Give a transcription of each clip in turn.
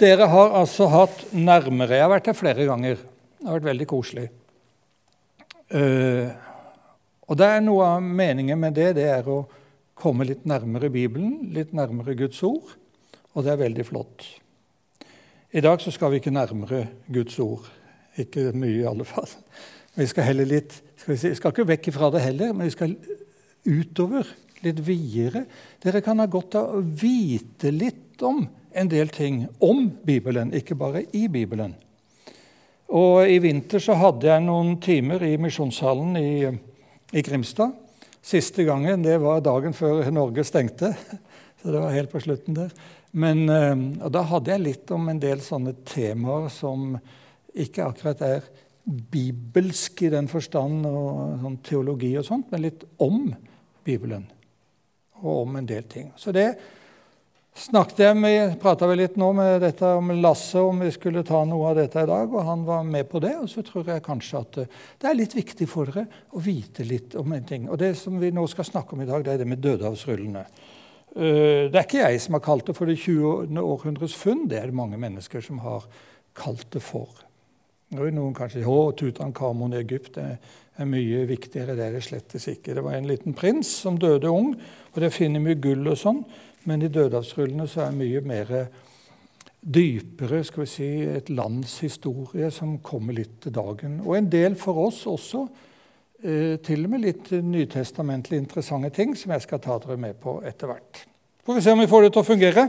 dere har altså hatt nærmere Jeg har vært her flere ganger. Det har vært veldig koselig. Uh, og det er Noe av meningen med det det er å komme litt nærmere Bibelen, litt nærmere Guds ord. Og det er veldig flott. I dag så skal vi ikke nærmere Guds ord. Ikke mye, i alle fall. Vi skal heller litt, skal vi, si, skal ikke vekk fra det heller, men vi skal utover, litt videre. Dere kan ha godt av å vite litt om en del ting om Bibelen, ikke bare i Bibelen. Og I vinter så hadde jeg noen timer i Misjonshallen i, i Grimstad. Siste gangen det var dagen før Norge stengte, så det var helt på slutten der. Men, eh, og Da hadde jeg litt om en del sånne temaer som ikke akkurat er bibelsk i den forstand, og sånn teologi og sånt, men litt om Bibelen og om en del ting. Så det snakket jeg med, prata vi litt nå med dette om Lasse, om vi skulle ta noe av dette i dag, og han var med på det. Og så tror jeg kanskje at eh, det er litt viktig for dere å vite litt om en ting. Og det som vi nå skal snakke om i dag, det er det med dødehavsrullene. Eh, det er ikke jeg som har kalt det for det 20. århundres funn, det er det mange mennesker som har kalt det for. Vil noen kanskje Å, Tutankhamon i Egypt er, er mye viktigere. Det er det slettes ikke. Det var en liten prins som døde ung, og det finner mye gull og sånn. Men i dødehavsrullene så er mye mer dypere skal vi si, et lands historie som kommer litt til dagen. Og en del for oss også. Eh, til og med litt nytestamentlig interessante ting som jeg skal ta dere med på etter hvert. Får vi se om vi får det til å fungere.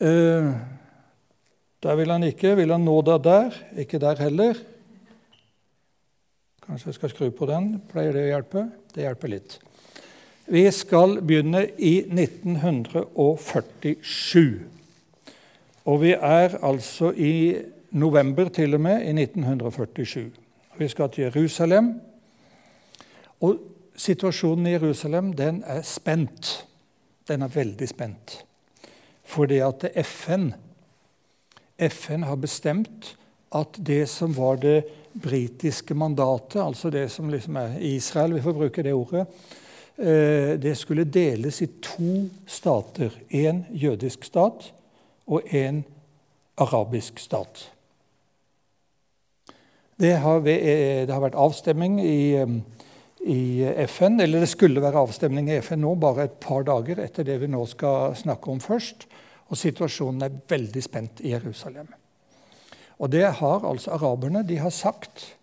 Eh, der vil han ikke. Vil han nå deg der? Ikke der heller. Kanskje jeg skal skru på den. Pleier det å hjelpe? Det hjelper litt. Vi skal begynne i 1947. Og vi er altså i november til og med i 1947. Vi skal til Jerusalem. Og situasjonen i Jerusalem den er spent. Den er veldig spent. Fordi at FN FN har bestemt at det som var det britiske mandatet, altså det som liksom er Israel, vi får bruke det ordet, det skulle deles i to stater. En jødisk stat og en arabisk stat. Det har, eh, vært avstemning i, eh, FN, eller det skulle være avstemning i FN nå, bare et par dager etter det vi nå skal snakke om først. Og situasjonen er veldig spent i Jerusalem. Og det har altså araberne de har sagt.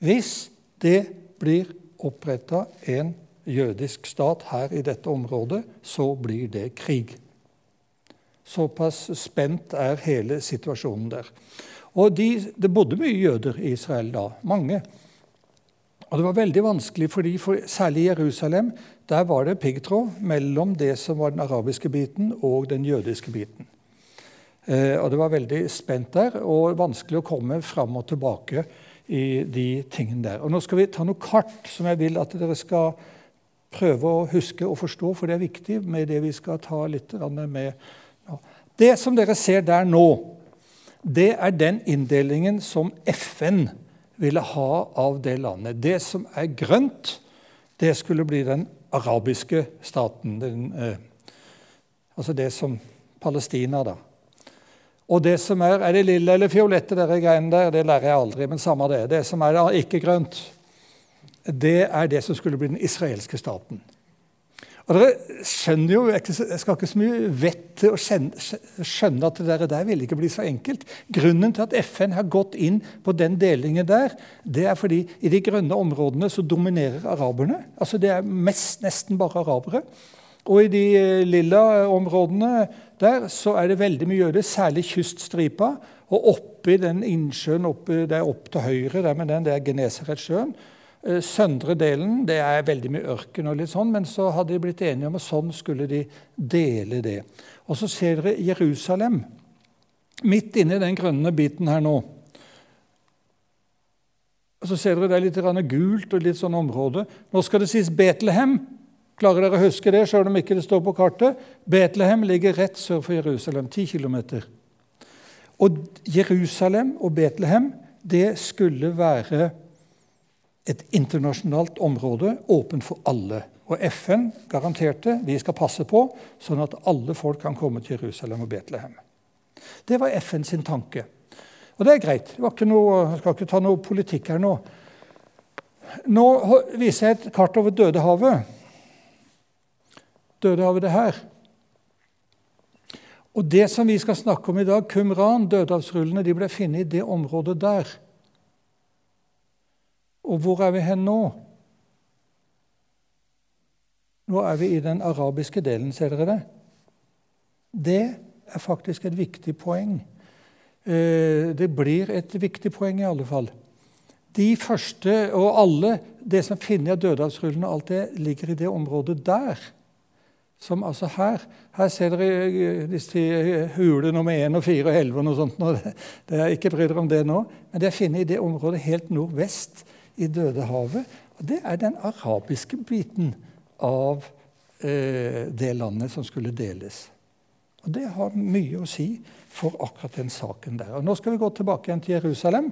Hvis det blir oppretta en jødisk stat her i dette området, så blir det krig. Såpass spent er hele situasjonen der. Og de, Det bodde mye jøder i Israel da. Mange. Og Det var veldig vanskelig, fordi for, særlig i Jerusalem der var det piggtråd mellom det som var den arabiske biten, og den jødiske biten. Eh, og Det var veldig spent der, og vanskelig å komme fram og tilbake i de tingene der. Og Nå skal vi ta noe kart som jeg vil at dere skal prøve å huske og forstå, for det er viktig med det vi skal ta litt med nå. Det som dere ser der nå, det er den inndelingen som FN ville ha av det landet. Det som er grønt, det skulle bli den arabiske staten. Den, eh, altså det som Palestina, da. Og det som er Er det lille eller fiolette, dere greiene der? Det lærer jeg aldri, men samme det. Det som er ikke grønt, det er det som skulle bli den israelske staten. Og dere skjønner jo, Jeg skal ikke så mye vett til å skjønne at det der vil ikke bli så enkelt. Grunnen til at FN har gått inn på den delingen der, det er fordi i de grønne områdene så dominerer araberne. Altså Det er mest, nesten bare arabere. Og i de eh, lilla områdene der så er det veldig mye jøder, særlig kyststripa. Og oppi den innsjøen oppe, det er opp til høyre, der med den, det er Genesaretsjøen. Eh, søndre delen det er veldig mye ørken, og litt sånn, men så hadde de blitt enige om at sånn skulle de dele det. Og så ser dere Jerusalem midt inne i den grønne biten her nå. Og Så ser dere det er litt gult og litt sånn område. Nå skal det sies Betlehem. Klarer dere å huske det, selv om ikke det står på kartet? Betlehem ligger rett sør for Jerusalem, 10 km. Og Jerusalem og Betlehem det skulle være et internasjonalt område åpent for alle Og FN garanterte vi skal passe på, sånn at alle folk kan komme til Jerusalem og Betlehem. Det var FN sin tanke. Og det er greit. Det noe, jeg skal ikke ta noe politikk her nå. Nå viser jeg et kart over Dødehavet. Dødehavet det her. Og det som vi skal snakke om i dag, Qumran, dødehavsrullene, de ble funnet i det området der. Og hvor er vi hen nå? Nå er vi i den arabiske delen, ser dere det? Det er faktisk et viktig poeng. Eh, det blir et viktig poeng i alle fall. De første og alle, det som finner av dødehavsrullene, alt det ligger i det området der. Som altså her. Her ser dere eh, disse hule nummer 1 og 4 og 11 og noe sånt. Det er ikke om det nå, men det er funnet i det området helt nordvest i Dødehavet. Og det er den arabiske biten av eh, det landet som skulle deles. Og Det har mye å si for akkurat den saken der. Og Nå skal vi gå tilbake igjen til Jerusalem.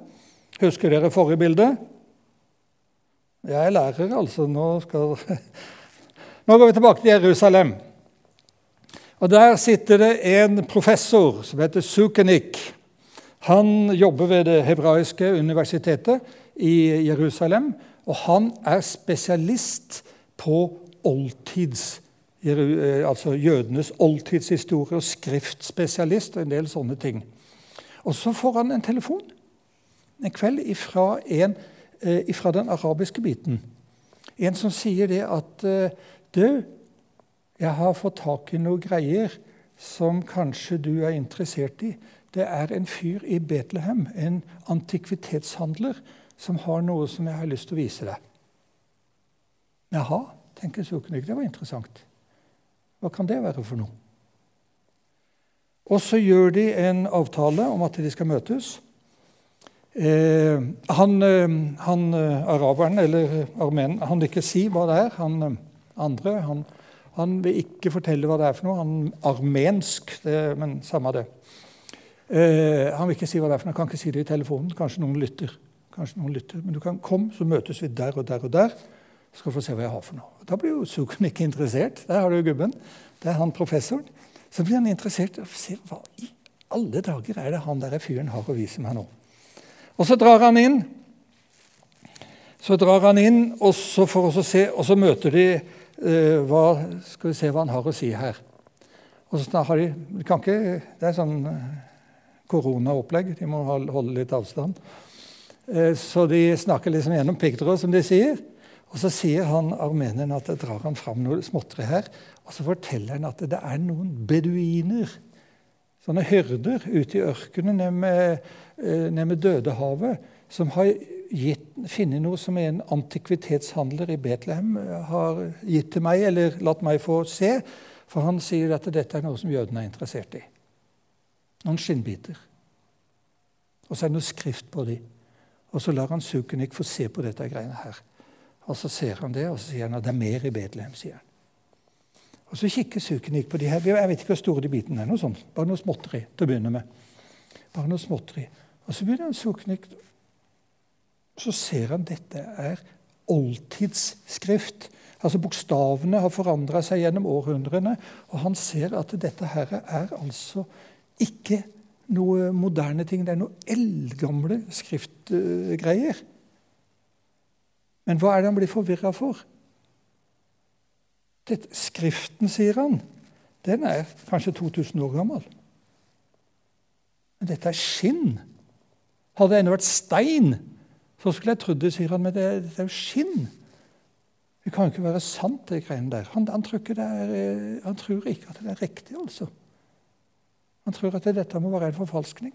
Husker dere forrige bilde? Jeg er lærer, altså. Nå, skal... Nå går vi tilbake til Jerusalem. Og Der sitter det en professor som heter Sukenik. Han jobber ved Det hebraiske universitetet i Jerusalem. Og han er spesialist på oldtids eh, altså jødenes oldtidshistorie og skriftspesialist og en del sånne ting. Og så får han en telefon en kveld ifra, en, eh, ifra den arabiske biten. En som sier det at eh, Du, jeg har fått tak i noen greier som kanskje du er interessert i. Det er en fyr i Betlehem, en antikvitetshandler, som har noe som jeg har lyst til å vise deg. Jaha, tenker Suknik. Det var interessant. Hva kan det være for noe? Og så gjør de en avtale om at de skal møtes. Eh, han, eh, han, eh, araberen, eller armenen, han vil ikke si hva det er. Han eh, andre han, han, vil ikke fortelle hva det er for noe. Han armensk, det, men samme det. Eh, han vil ikke si hva det er for noe. Han kan ikke si det i telefonen. Kanskje noen lytter. Kanskje noen lytter. Men du kan komme, så møtes vi der og der og der skal få se hva jeg har for noe. Da blir jo Sukun ikke interessert. Der har du gubben. Det er han professoren. Så blir han interessert se hva i alle dager er det han der fyren har å vise meg nå. Og så drar han inn. Så drar han inn, og så, for å se, og så møter de uh, hva, Skal vi se hva han har å si her. Og så har de, de kan ikke, Det er sånn uh, koronaopplegg. De må holde litt avstand. Uh, så de snakker liksom gjennom piggtråd, som de sier. Og Så sier han armeneren at det drar han fram noe småtteri her. Og så forteller han at det er noen beduiner, sånne hyrder, ute i ørkenen nede med, eh, Dødehavet, som har gitt, funnet noe som en antikvitetshandler i Betlehem eh, har gitt til meg, eller latt meg få se. For han sier at dette er noe som jødene er interessert i. Noen skinnbiter. Og så er det noe skrift på dem. Og så lar han Sukenik få se på dette greiene her. Og Så ser han det, og så sier han at det er mer i Betlehem. sier han. Og Så kikker Sukenik på de her. Jeg vet ikke hvor store de bitene er. noe sånt. Bare noe småtteri til å begynne med. Bare noe småtteri. Og Så begynner han Sukenik Så ser han dette er oldtidsskrift. Altså Bokstavene har forandra seg gjennom århundrene. Og han ser at dette her er altså ikke noe moderne ting. Det er noe eldgamle skriftgreier. Men hva er det han blir forvirra for? Det, skriften, sier han, den er kanskje 2000 år gammel. Men dette er skinn. Hadde det ennå vært stein, så skulle jeg trodd det, sier han. Men det, det er jo skinn. Det kan jo ikke være sant, de greiene der. Han, han, tror er, eh, han, tror ikke at det er riktig, altså. Han tror at dette må være en forfalskning.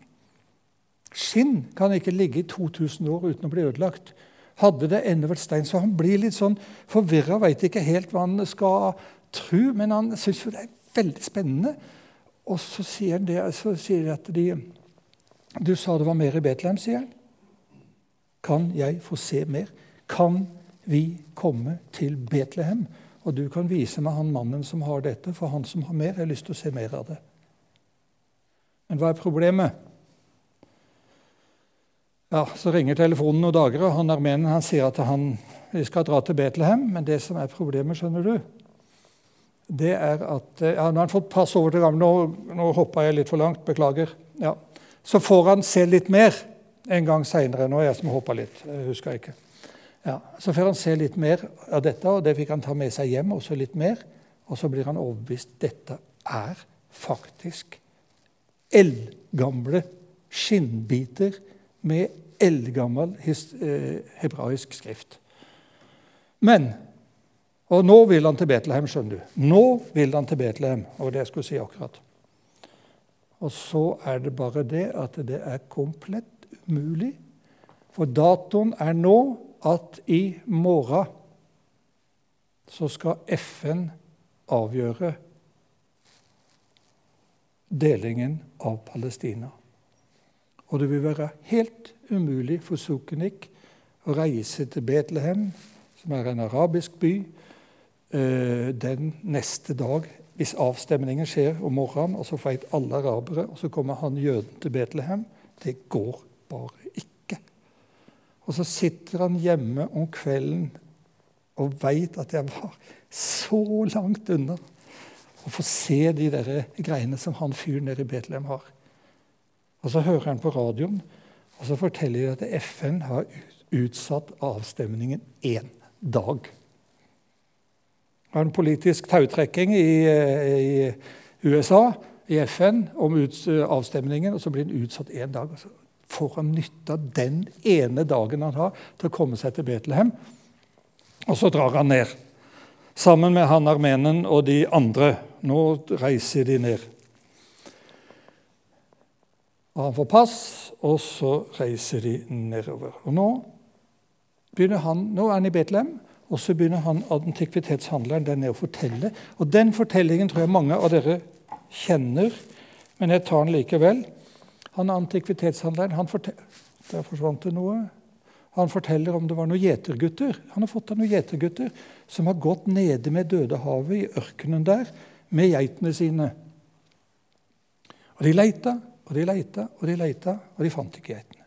Skinn kan ikke ligge i 2000 år uten å bli ødelagt hadde det ennå vært stein. Så han blir litt sånn forvirra, veit ikke helt hva han skal tro, men han syns jo det er veldig spennende. Og så sier han det, så sier de at de Du sa det var mer i Betlehem, sier han. Kan jeg få se mer? Kan vi komme til Betlehem? Og du kan vise meg han mannen som har dette, for han som har mer, jeg har lyst til å se mer av det. Men hva er problemet? Ja, Så ringer telefonen noen dager, og han armenen han sier at han, vi skal dra til Betlehem, men det som er problemet, skjønner du, det er at ja, Nå har han fått pass over til gamle. Nå, nå hoppa jeg litt for langt. Beklager. Ja. Så får han se litt mer en gang seinere. Nå er jeg som hoppa litt. Jeg husker ikke. Ja, så får han se litt mer av dette, og det fikk han ta med seg hjem. også litt mer, Og så blir han overbevist dette er faktisk eldgamle skinnbiter med eldgammel eh, hebraisk skrift. Men Og nå vil han til Betlehem, skjønner du. Nå vil han til Betlehem. Og det jeg skulle si akkurat. Og så er det bare det at det er komplett umulig. For datoen er nå at i morgen så skal FN avgjøre delingen av Palestina. Og det vil være helt umulig for Sukenik å reise til Betlehem, som er en arabisk by, eh, den neste dag hvis avstemningen skjer om morgenen, og så feit alle arabere, og så kommer han jøden til Betlehem. Det går bare ikke. Og så sitter han hjemme om kvelden og veit at jeg var så langt unna å få se de der greiene som han fyren nede i Betlehem har. Og så hører han på radioen, og så forteller de at FN har utsatt avstemningen én dag. Det var en politisk tautrekking i, i, USA, i FN, om ut, avstemningen, og så blir den utsatt én dag. Og så får han nytte av den ene dagen han har til å komme seg til Betlehem. Og så drar han ned, sammen med han armenen og de andre. Nå reiser de ned. Og han får pass, og så reiser de nedover. Og nå, han, nå er han i Betlehem, og så begynner han antikvitetshandleren der nede å fortelle. Og den fortellingen tror jeg mange av dere kjenner, men jeg tar den likevel. Han antikvitetshandleren han forteller, Der forsvant det noe. Han forteller om det var noen gjetergutter. Han har fått av noen gjetergutter som har gått nede med Dødehavet i ørkenen der med geitene sine. Og de leita og de leita og de leita, og de fant ikke geitene.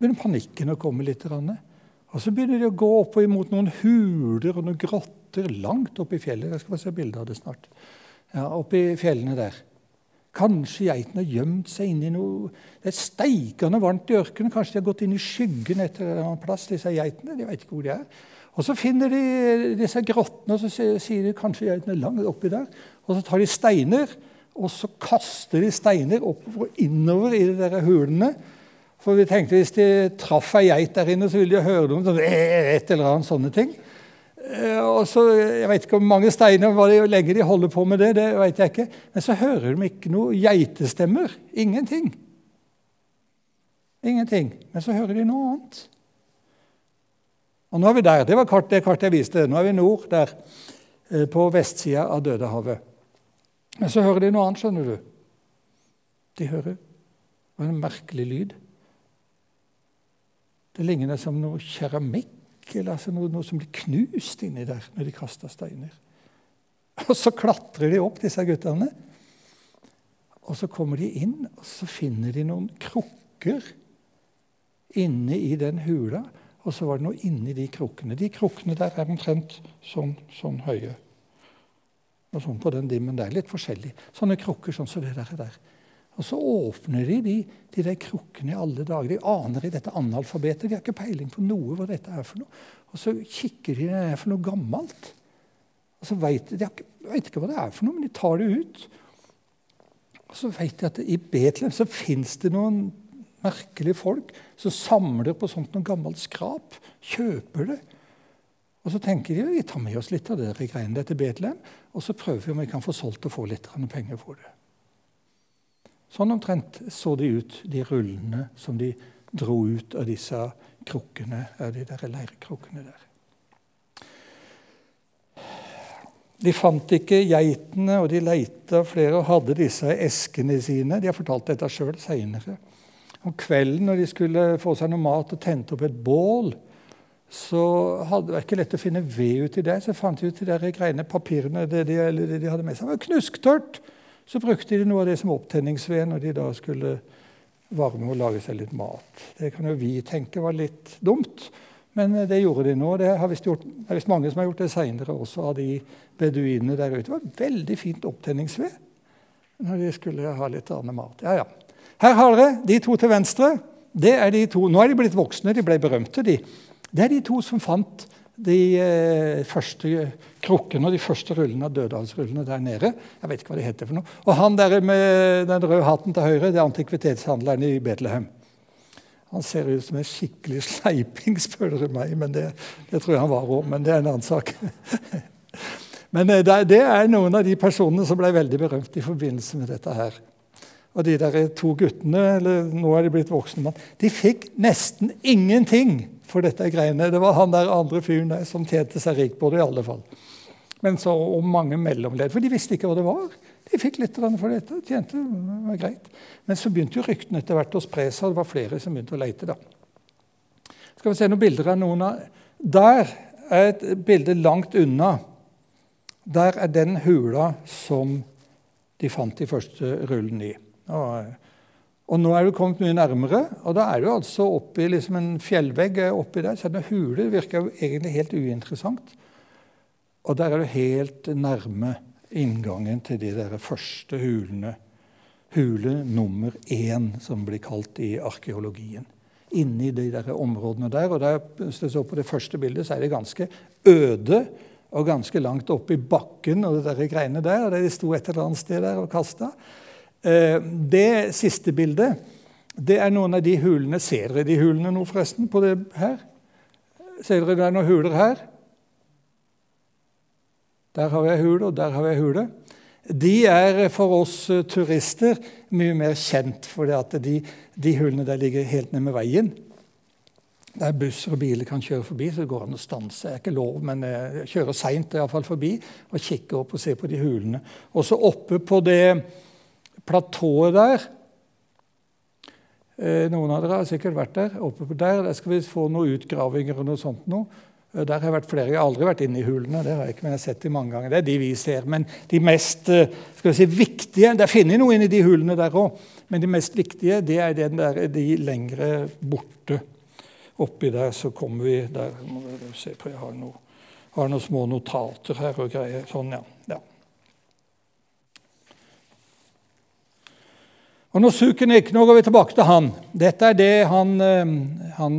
begynner panikken å komme litt. Og så begynner de å gå opp imot noen huler og noen grotter langt oppe i fjellet. Jeg skal få se bilde av det snart. Ja, oppe i fjellene der. Kanskje geitene har gjemt seg inni noe Det er steikende varmt i ørkenen. Kanskje de har gått inn i skyggen etter en annen plass, disse geitene. De vet ikke hvor de er. Og Så finner de disse grottene, og så sier de kanskje geitene er langt oppi der. Og så tar de steiner og så kaster de steiner oppover og innover i de der hulene. For vi tenkte hvis de traff ei geit der inne, så ville de høre noe sånn, et eller annet sånne ting. Eh, og så, Jeg vet ikke hvor mange steiner hva de, lenge de holder på med det. det vet jeg ikke. Men så hører de ikke noe geitestemmer. Ingenting. Ingenting. Men så hører de noe annet. Og nå er vi der. Det var kart, det kartet jeg viste. Nå er vi nord, der, eh, på vestsida av Dødehavet. Men så hører de noe annet, skjønner du. De hører en merkelig lyd. Det ligner som noe keramikk eller altså noe, noe, som blir knust inni der når de kaster steiner. Og så klatrer de opp, disse guttene. Og så kommer de inn, og så finner de noen krukker inne i den hula. Og så var det noe inni de krukkene. De krukkene der er omtrent sånn, sånn høye og sånn på den dimmen der. Litt forskjellig. Sånne krukker sånn som det der. der. Og så åpner de de, de der krukkene i alle dager. De aner i dette analfabetet. De har ikke peiling på noe hva dette er for noe. Og så kikker de det er for noe gammelt. Og så vet De, de vet ikke hva det er for noe, men de tar det ut. Og så vet de at i Betlehem så fins det noen merkelige folk som samler på sånt noe gammelt skrap. Kjøper det. Og så tenker de vi tar med oss litt av det greiene til Betlehem, og så prøver vi om vi kan få solgt og få litt penger for det. Sånn omtrent så de ut, de rullene som de dro ut av disse krukkene, de der leirkrukkene der. De fant ikke geitene, og de leita flere og hadde disse eskene sine. De har fortalt dette sjøl seinere. Om kvelden når de skulle få seg noe mat og tente opp et bål, så hadde det ikke lett å finne ved uti det. Så fant de ut de der greiene, papirene det de, det de hadde med seg. Det var knusktørt. Så brukte de noe av det som opptenningsved når de da skulle varme og lage seg litt mat. Det kan jo vi tenke var litt dumt, Men eh, det gjorde de nå. Det har visst gjort, det er visst mange som har gjort det seinere også, av de beduinene der ute. Det var veldig fint opptenningsved når de skulle ha litt annen mat. Ja, ja. Her har dere de to til venstre. Det er de to. Nå er de blitt voksne, de ble berømte. de. Det er de to som fant de eh, første krukkene og de første rullene av Dødalsrullene der nede. Jeg vet ikke hva de heter for noe. Og han der med den røde hatten til høyre, det er antikvitetshandleren i Betlehem. Han ser ut som en skikkelig sleiping, spør du meg. men Det, det tror jeg han var òg, men det er en annen sak. men eh, det er noen av de personene som ble veldig berømt i forbindelse med dette her. Og de der to guttene, eller nå er de blitt voksne mann, de fikk nesten ingenting for dette greiene. Det var han der andre fyren der som tjente seg rik på det, i alle fall. Men så om mange mellomledd, for de visste ikke hva det var. De fikk litt for dette. tjente, det var greit. Men så begynte jo ryktene etter hvert å spre seg. Det var flere som begynte å lete. da. Skal vi se noen bilder av noen av Der er et bilde langt unna. Der er den hula som de fant de første rullen i. Og, og nå er du kommet mye nærmere, og da er du altså oppi liksom en fjellvegg. oppi der, så hule virker jo egentlig helt uinteressant. Og der er du helt nærme inngangen til de der første hulene. Hule nummer én, som blir kalt i arkeologien. Inni de der områdene der. og der, Hvis du så på det første bildet, så er det ganske øde og ganske langt oppe i bakken. og det der greiene der, og De sto et eller annet sted der og kasta. Eh, det siste bildet det er noen av de hulene. Ser dere de hulene nå, forresten? på det her? Ser dere det er noen huler her? Der har vi ei hule, og der har vi ei hule. De er for oss eh, turister mye mer kjent, for de, de hulene der ligger helt ned med veien. Der busser og biler kan kjøre forbi, så det går an å stanse. Det er ikke lov, men jeg eh, kjører seint forbi og kikker opp og ser på de hulene. Også oppe på det platået der eh, Noen av dere har sikkert vært der. Oppe der, der skal vi få noen utgravinger og noe sånt noe. Eh, der har jeg vært flere. Jeg har aldri vært inne i hulene, det har jeg ikke, men jeg har sett de mange ganger. Det er de vi ser. Men de mest eh, si, viktige Det finnes noe inni de hulene der òg, men de mest viktige det er der, de lengre borte. Oppi der så kommer vi der må se på, Jeg har, noe, har noen små notater her og greier. Sånn, ja. ja. Og når suken gikk, Nå går vi tilbake til han. Dette er det han, eh, han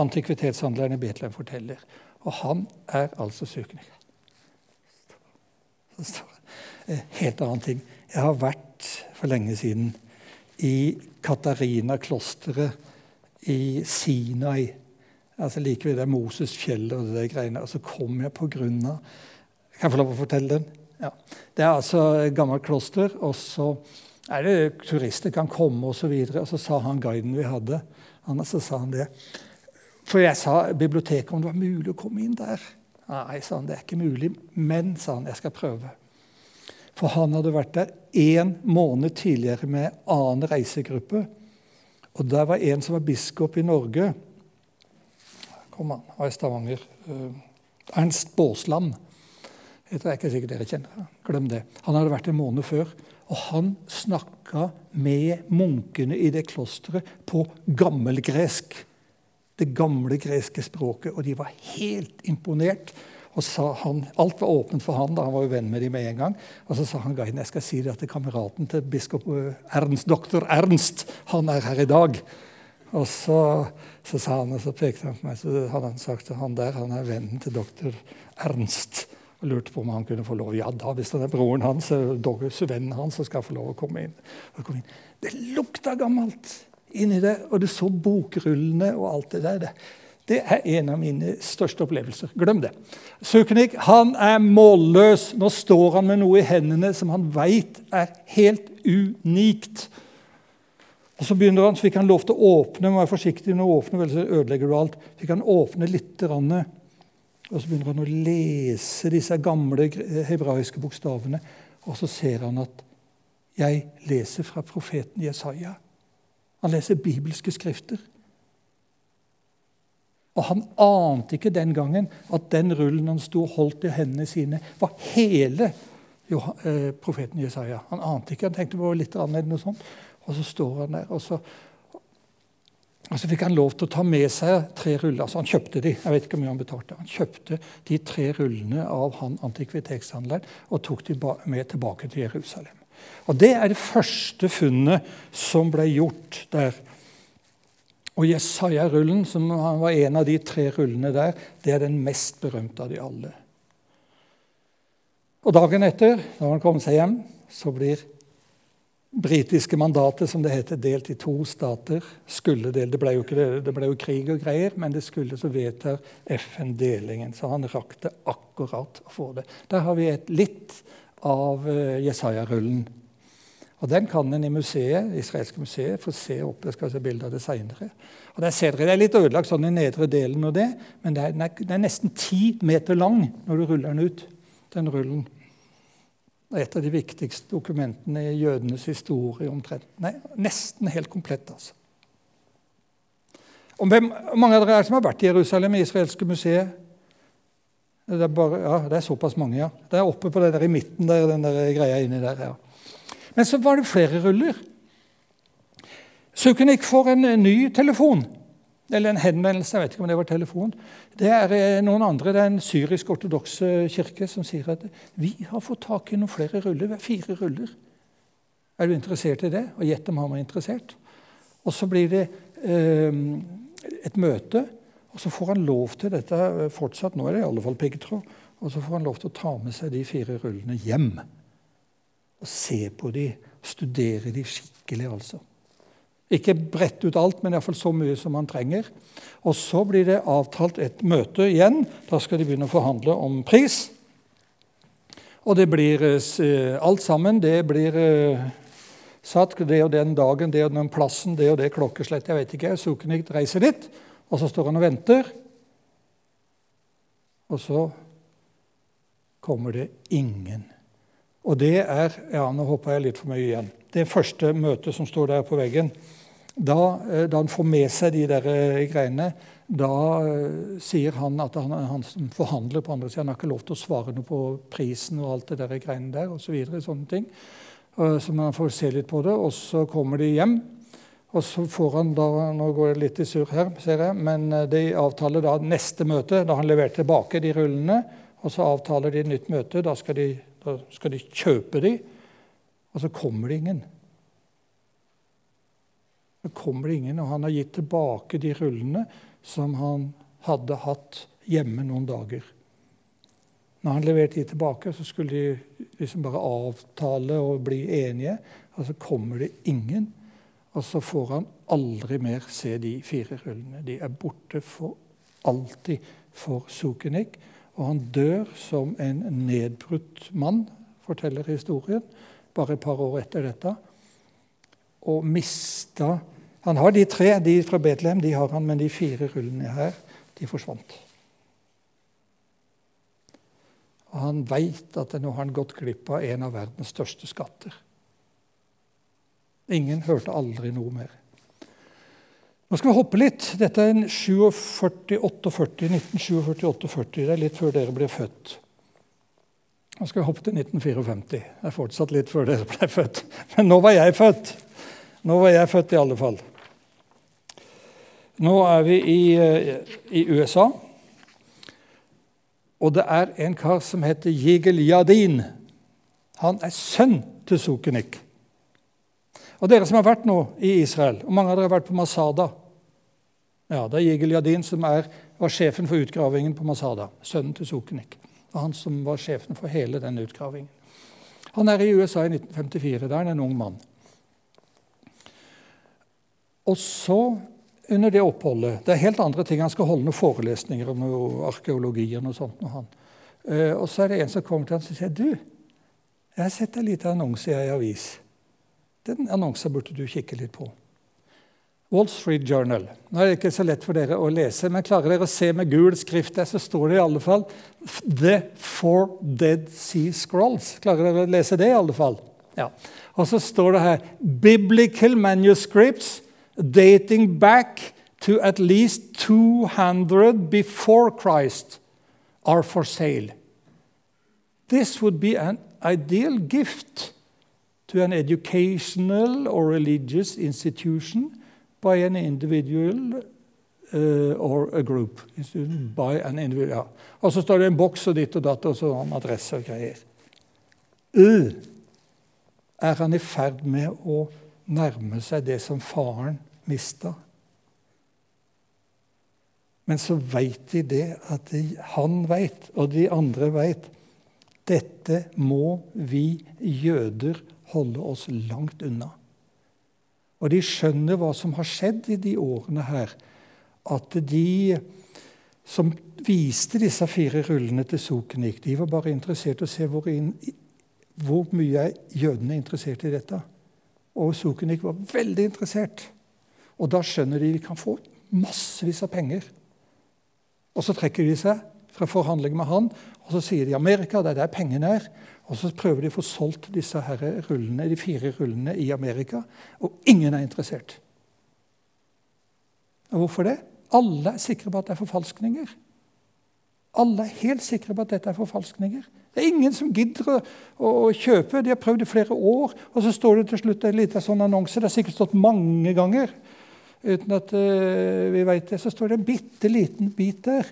antikvitetshandleren i Betlehem forteller. Og han er altså søkende. Helt annen ting. Jeg har vært for lenge siden i Katarina-klosteret i Sinai. altså Like ved det Moses-fjellet og det greiene. Og så kom jeg på grunn av Kan jeg få lov å fortelle den? Ja. Det er altså et gammelt kloster, og så er det turister kan komme. Og, så videre, og så sa han guiden vi hadde, han, så sa han det for jeg sa biblioteket om det var mulig å komme inn der. Nei, sa han, det er ikke mulig. Men, sa han, jeg skal prøve. For han hadde vært der én måned tidligere med annen reisegruppe. Og der var en som var biskop i Norge. Kom han, var i Stavanger. Uh, Ernst Baasland. Jeg tror ikke sikkert dere kjenner Glem det. Han hadde vært en måned før. Og han snakka med munkene i det klosteret på gammelgresk det gamle greske språket, og de var helt imponert. Og sa han, Alt var åpent for han, da han var jo venn med dem med en gang. Og så sa han guiden jeg skal si det til kameraten til biskop eh, Ernst, doktor Ernst. Han er her i dag. Og så, så sa han, og så pekte han på meg, så hadde han sagt at han der han er vennen til doktor Ernst. Og lurte på om han kunne få lov. Ja da, hvis det er broren hans, vennen hans, så skal få lov å komme inn. Inn. Det lukta gammelt! inni det, og du så bokrullene og alt det der. Det er en av mine største opplevelser. Glem det. Sukenik han er målløs. Nå står han med noe i hendene som han veit er helt unikt. Og Så begynner han, så fikk han lov til å åpne. må være forsiktig når du åpner, ellers ødelegger du alt. Fikk han åpne litt, og så begynner han å lese disse gamle hebraiske bokstavene. Og så ser han at jeg leser fra profeten Jesaja. Han leser bibelske skrifter. Og han ante ikke den gangen at den rullen han sto og holdt i hendene sine, var hele eh, profeten Jesaja. Han ante ikke, han tenkte på litt annet, noe sånt. Og så står han der, og så Og så fikk han lov til å ta med seg tre ruller. Altså han kjøpte de. Jeg vet ikke hvor mye han betalte. Han kjøpte de tre rullene av han antikvitetshandleren og tok de med tilbake til Jerusalem. Og Det er det første funnet som ble gjort der. Og Jesaja-rullen, som var en av de tre rullene der, det er den mest berømte av de alle. Og Dagen etter, da han kom seg hjem, så blir britiske mandatet, som det heter, delt i to stater. Skulle dele, det ble jo, det, det ble jo krig og greier, men det skulle så vedtar FN delingen. Så han rakk det akkurat å få det. Der har vi et litt av uh, Jesaja-rullen. Og Den kan en i museet, israelske museet få se opp. Jeg skal se bilde av det senere. Og der ser dere, Det er litt ødelagt sånn i nedre delen av det, men det er, den er nesten ti meter lang når du ruller den ut. den rullen et av de viktigste dokumentene i jødenes historie. omtrent. Nei, Nesten helt komplett, altså. Og hvem, mange av dere er som har vært i Jerusalem, i israelske museet? Det er, bare, ja, det er såpass mange, ja. Det er oppe på det der i midten der, den der greia inni der. ja. Men så var det flere ruller. Sukenik får en ny telefon eller en henvendelse, jeg vet ikke om det var telefon. Det er eh, noen andre, det er en syrisk-ortodoks kirke som sier at vi har fått tak i noen flere ruller. Vi har fire ruller. Er du interessert i det? Og gjett om han var interessert. Og så blir det eh, et møte, og så får han lov til dette eh, fortsatt. Nå er det i alle fall piggtråd. Og så får han lov til å ta med seg de fire rullene hjem. Og se på de, studere de skikkelig, altså. Ikke bredt ut alt, men iallfall så mye som man trenger. Og Så blir det avtalt et møte igjen. Da skal de begynne å forhandle om pris. Og det blir eh, alt sammen. Det blir eh, satt det og den dagen, det og den plassen, det og det klokkeslett. Jeg vet ikke. Sukenik reiser dit, og så står han og venter. Og så kommer det ingen. Og det er Ja, nå hopper jeg litt for mye igjen. Det første møtet som står der på veggen, da, eh, da, han får med seg de der eh, greiene, da uh, sier han at han, han som forhandler på andre siden, har ikke lov til å svare noe på prisen og alt det der greiene der og Så videre, sånne ting. Så man får se litt på det. Og så kommer de hjem. Og så får han da, Nå går jeg litt i surr her, ser jeg, men de avtaler da neste møte, da han leverer tilbake de rullene. Og så avtaler de et nytt møte. Da skal de, da skal de kjøpe de, og så kommer det ingen. Så kommer det ingen, og han har gitt tilbake de rullene som han hadde hatt hjemme noen dager. Når han leverte de tilbake, så skulle de liksom bare avtale og bli enige. Og så kommer det ingen, og så får han aldri mer se de fire rullene. De er borte for alltid for Sukenik. Og han dør som en nedbrutt mann, forteller historien, bare et par år etter dette og mista Han har de tre, de fra Betlehem, de har han, men de fire rullene her, de forsvant. Og han veit at nå har han gått glipp av en av verdens største skatter. Ingen hørte aldri noe mer. Nå skal vi hoppe litt. Dette er 1947-48. Det er litt før dere ble født. Nå skal vi hoppe til 1954. Det er fortsatt litt før dere ble født. Men nå var jeg født. Nå var jeg født, i alle fall. Nå er vi i, eh, i USA, og det er en kar som heter Jigel Yadin. Han er sønn til Sokenik. Og dere som har vært nå i Israel, og mange av dere har vært på Masada ja, Det er Jigel Yadin som er, var sjefen for utgravingen på Masada. Sønnen til Sukenik. Og han som var sjefen for hele den utgravingen. Han er i USA i 1954. Da er han en ung mann. Og så, under det oppholdet Det er helt andre ting. Han skal holde noen forelesninger om noe arkeologi og noe sånt. med han. Uh, og så er det en som kommer til han og sier du, jeg har sett en liten annonse i ei avis. Den annonsen burde du kikke litt på. Wall Street Journal. Nå er det ikke så lett for dere å lese, men klarer dere å se med gul skrift der, så står det i alle fall The Four Dead Sea Scrolls. Klarer dere å lese det, i alle fall? Ja. Og så står det her Biblical manuscripts dating back to at least 200 before Christ are for sale. This would be an ideal gift to an educational or religious institution by an individual uh, or a group. By an individual. Og så står det en boks og ditt og datt og så en adresse og greier. Uh, er han i ferd med å nærme seg det som faren mista? Men så veit de det at de, han veit, og de andre veit, dette må vi jøder holde oss langt unna. Og de skjønner hva som har skjedd i de årene her. At de som viste disse fire rullene til Sokenik, de var bare interessert i å se hvor, inn, hvor mye er jødene interessert i dette. Og Sokenik var veldig interessert. Og da skjønner de at de kan få massevis av penger. Og så trekker de seg fra forhandlinger med han, og så sier de Amerika, det er der pengene er. Og så prøver de å få solgt disse her rullene, de fire rullene i Amerika, og ingen er interessert. Og hvorfor det? Alle er sikre på at det er forfalskninger. Alle er helt sikre på at dette er forfalskninger. Det er ingen som gidder å, å, å kjøpe. De har prøvd i flere år, og så står det til slutt en liten sånn annonse. Det har sikkert stått mange ganger uten at uh, vi vet det. Så står det en bitte liten bit der.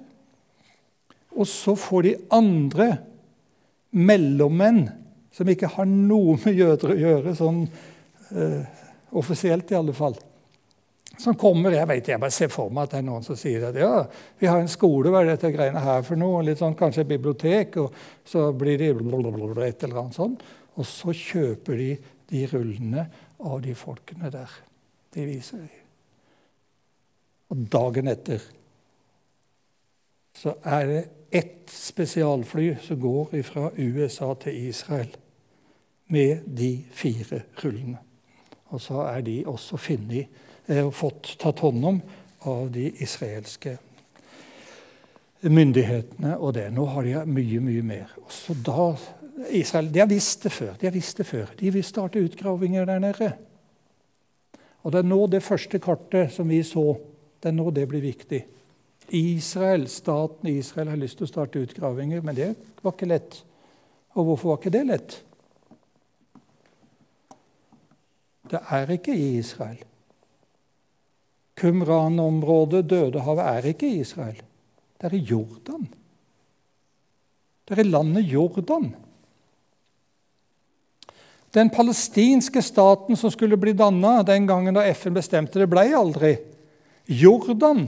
Og så får de andre mellommenn som ikke har noe med jøder å gjøre, sånn uh, offisielt i alle fall. Som kommer, Jeg vet, jeg bare ser for meg at det er noen som sier at ja, vi har en skole, hva er dette greiene her for noe? Litt sånn, Kanskje et bibliotek, og så blir de et eller annet sånn. Og så kjøper de de rullene av de folkene der. De viser dem. Og dagen etter så er det ett spesialfly som går fra USA til Israel med de fire rullene. Og så er de også funnet eh, og fått tatt hånd om av de israelske myndighetene. og det. Nå har de mye, mye mer. Også da, Israel, De har visst det før. De har visst det før. De vil starte utgravinger der nede. Og det er nå det første kartet som vi så, det er nå det blir viktig. Israel, Staten Israel har lyst til å starte utgravinger, men det var ikke lett. Og hvorfor var ikke det lett? Det er ikke i Israel. Kumran-området, Dødehavet, er ikke i Israel. Det er i Jordan. Det er i landet Jordan. Den palestinske staten som skulle bli danna den gangen da FN bestemte det, ble aldri. Jordan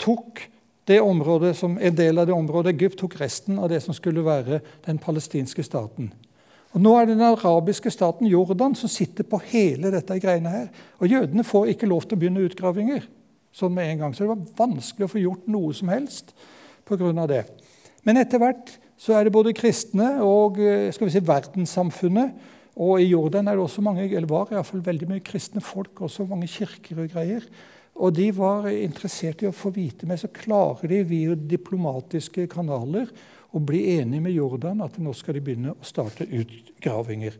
tok det området som en del av det området. Egypt tok resten av det som skulle være den palestinske staten. Og Nå er det den arabiske staten Jordan som sitter på hele dette greiene her. Og jødene får ikke lov til å begynne utgravinger sånn med en gang. Så det var vanskelig å få gjort noe som helst pga. det. Men etter hvert så er det både kristne og eh, skal vi si, verdenssamfunnet. Og i Jordan er det også mange, eller var i hvert fall veldig mye kristne folk, også mange kirker og greier. Og de var interessert i å få vite mer. Så klarer de via diplomatiske kanaler å bli enige med Jordan at nå skal de begynne å starte utgravinger.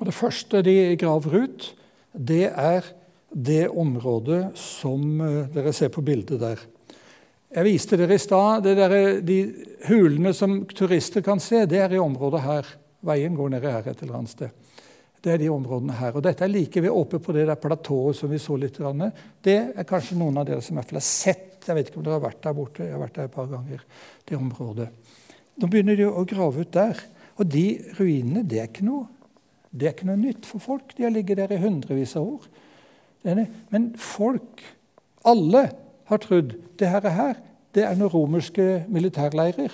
Og det første de graver ut, det er det området som eh, dere ser på bildet der. Jeg viste dere i stad De hulene som turister kan se, det er i området her. Veien går ned her et eller annet sted. Det er de områdene her. Og dette er like ved oppe på det der platået som vi så litt. Det er kanskje noen av dere som har sett. Jeg vet ikke om dere har vært der borte. Jeg har vært der et par ganger. det området. Nå begynner de å grave ut der. Og de ruinene, det er ikke noe, det er ikke noe nytt for folk. De har ligget der i hundrevis av år. Men folk, alle, har trodd det her, er her, det er noen romerske militærleirer.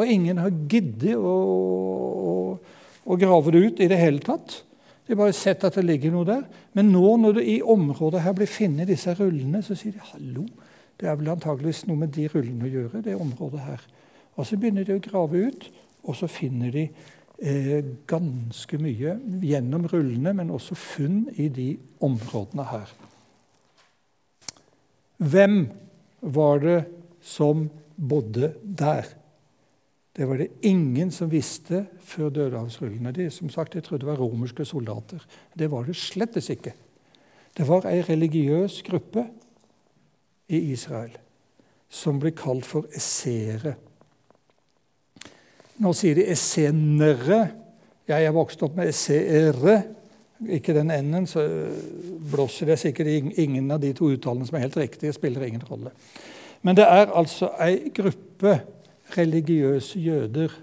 Og ingen har giddet å, å, grave det ut i det hele tatt. De har bare sett at det ligger noe der. Men nå når det i området her blir funnet disse rullene, så sier de hallo. Det er vel antageligvis noe med de rullene å gjøre. det området her. Og Så begynner de å grave ut, og så finner de eh, ganske mye gjennom rullene, men også funn i de områdene her. Hvem var det som bodde der? Det var det ingen som visste før dødehavsrullene. De, som sagt, Jeg trodde det var romerske soldater. Det var det slettes ikke. Det var ei religiøs gruppe i Israel som ble kalt for essere. Nå sier de essenere. Jeg er vokst opp med esseere. ikke den enden, så blåser det sikkert ingen av de to uttalene som er helt riktige. spiller ingen rolle. Men det er altså ei gruppe religiøse jøder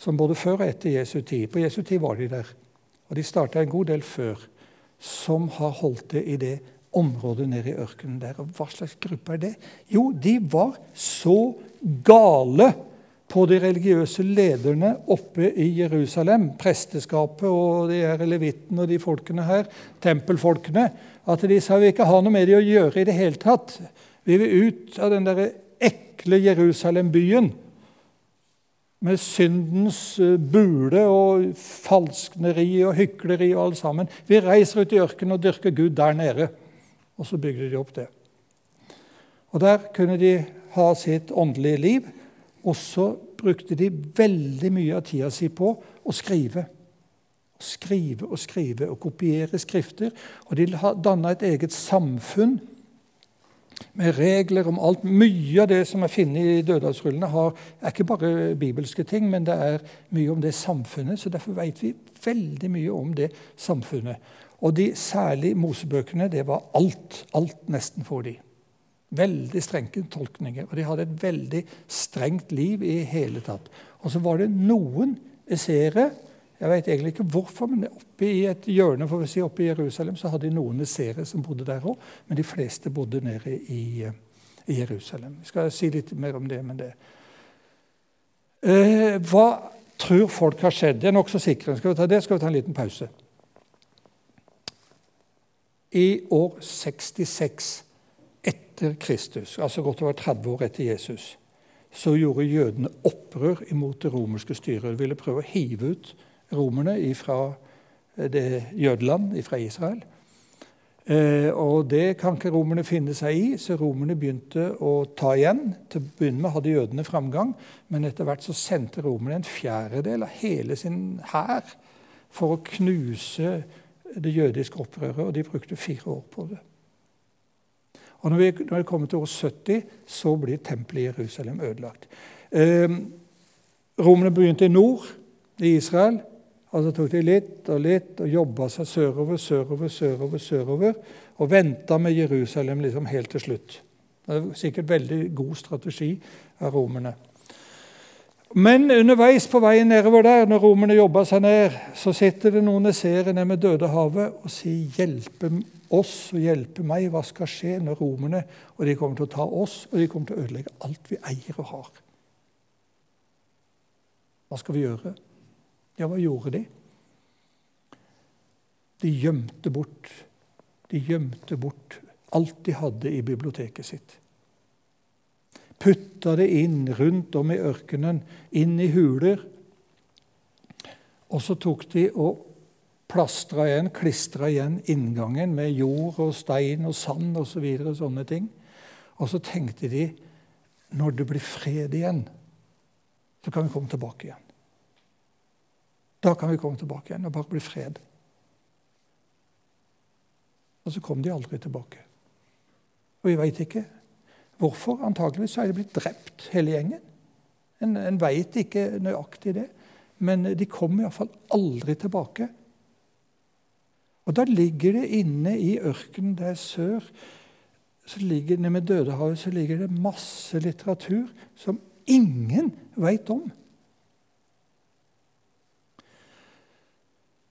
som både før og etter Jesu tid På Jesu tid var de der, og de starta en god del før, som har holdt det i det området nede i ørkenen der. Og hva slags gruppe er det? Jo, de var så gale på de religiøse lederne oppe i Jerusalem, presteskapet og de her levitten og de folkene her, tempelfolkene, at de sa vi ikke har noe med de å gjøre i det hele tatt. Vi vil ut av den der ekle Jerusalem-byen med syndens eh, bule og falskneri og hykleri og alt sammen. Vi reiser ut i ørkenen og dyrker Gud der nede. Og så bygde de opp det. Og Der kunne de ha sitt åndelige liv. Og så brukte de veldig mye av tida si på å skrive. Skrive og skrive og kopiere skrifter. Og de danna et eget samfunn med regler om alt. Mye av det som er funnet i Dødalsrullene, er ikke bare bibelske ting, men det er mye om det samfunnet. Så derfor vet vi veldig mye om det samfunnet. Og de særlig Mosebøkene, det var alt. Alt nesten for de. Veldig strenge tolkninger. Og de hadde et veldig strengt liv i hele tatt. Og så var det noen esseere Jeg vet egentlig ikke hvorfor, men oppe i et hjørne for å si, oppe i Jerusalem så hadde de noen nesere som bodde der òg, men de fleste bodde nede i, i Jerusalem. Jeg skal si litt mer om det, men det eh, Hva tror folk har skjedd? Det er nokså sikre. Skal vi ta det, skal vi ta en liten pause. I år 66 etter Kristus, altså godt over 30 år etter Jesus, så gjorde jødene opprør imot det romerske styret. De ville prøve å hive ut romerne fra det jødeland, fra Israel. Eh, og Det kan ikke romerne finne seg i, så romerne begynte å ta igjen. Til å begynne med hadde jødene framgang, men etter hvert så sendte romerne en fjerdedel av hele sin hær for å knuse det jødiske opprøret, og de brukte fire år på det. Og når vi, når vi kommer til år 70, så blir tempelet i Jerusalem ødelagt. Eh, romerne begynte i nord, i Israel. Og så tok de litt og litt og jobba seg sørover, sørover, sørover, sørover, og venta med Jerusalem liksom helt til slutt. Det er sikkert veldig god strategi av romerne. Men underveis på veien nedover der, når romerne jobba seg ned, så sitter det noen esseere nede med Dødehavet og sier 'hjelpe oss og hjelpe meg'. Hva skal skje når romerne og de kommer til å ta oss, og de kommer til å ødelegge alt vi eier og har? Hva skal vi gjøre? Ja, hva gjorde de? De gjemte bort De gjemte bort alt de hadde i biblioteket sitt putta det inn rundt om i ørkenen, inn i huler. Og så tok de og plastra igjen, klistra igjen inngangen med jord og stein og sand osv. Så videre, sånne ting. Og så tenkte de når det blir fred igjen, så kan vi komme tilbake igjen. Da kan vi komme tilbake igjen og bare bli fred. Og så kom de aldri tilbake. Og vi veit ikke. Hvorfor? Antakeligvis er de blitt drept, hele gjengen. En, en veit ikke nøyaktig det. Men de kom iallfall aldri tilbake. Og da ligger det inne i ørkenen der sør så ligger det med Dødehavet så ligger det masse litteratur som ingen veit om.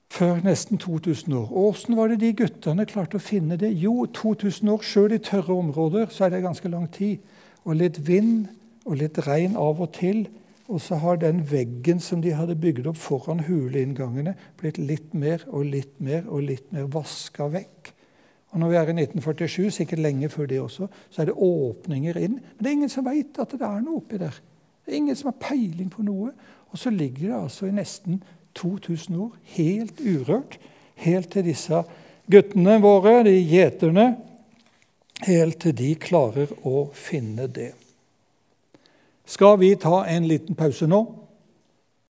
Før nesten 2000 år. Åssen var det de guttene klarte å finne det? Jo, 2000 år sjøl i tørre områder så er det ganske lang tid. Og litt vind og litt regn av og til. Og så har den veggen som de hadde bygd opp foran huleinngangene, blitt litt mer og litt mer og litt mer vaska vekk. Og Når vi er i 1947, sikkert lenge før det også, så er det åpninger inn. Men det er ingen som veit at det er noe oppi der. Det er ingen som har peiling på noe. Og så ligger det altså i nesten 2000 år, helt urørt, helt til disse guttene våre, de gjeterne, helt til de klarer å finne det. Skal vi ta en liten pause nå?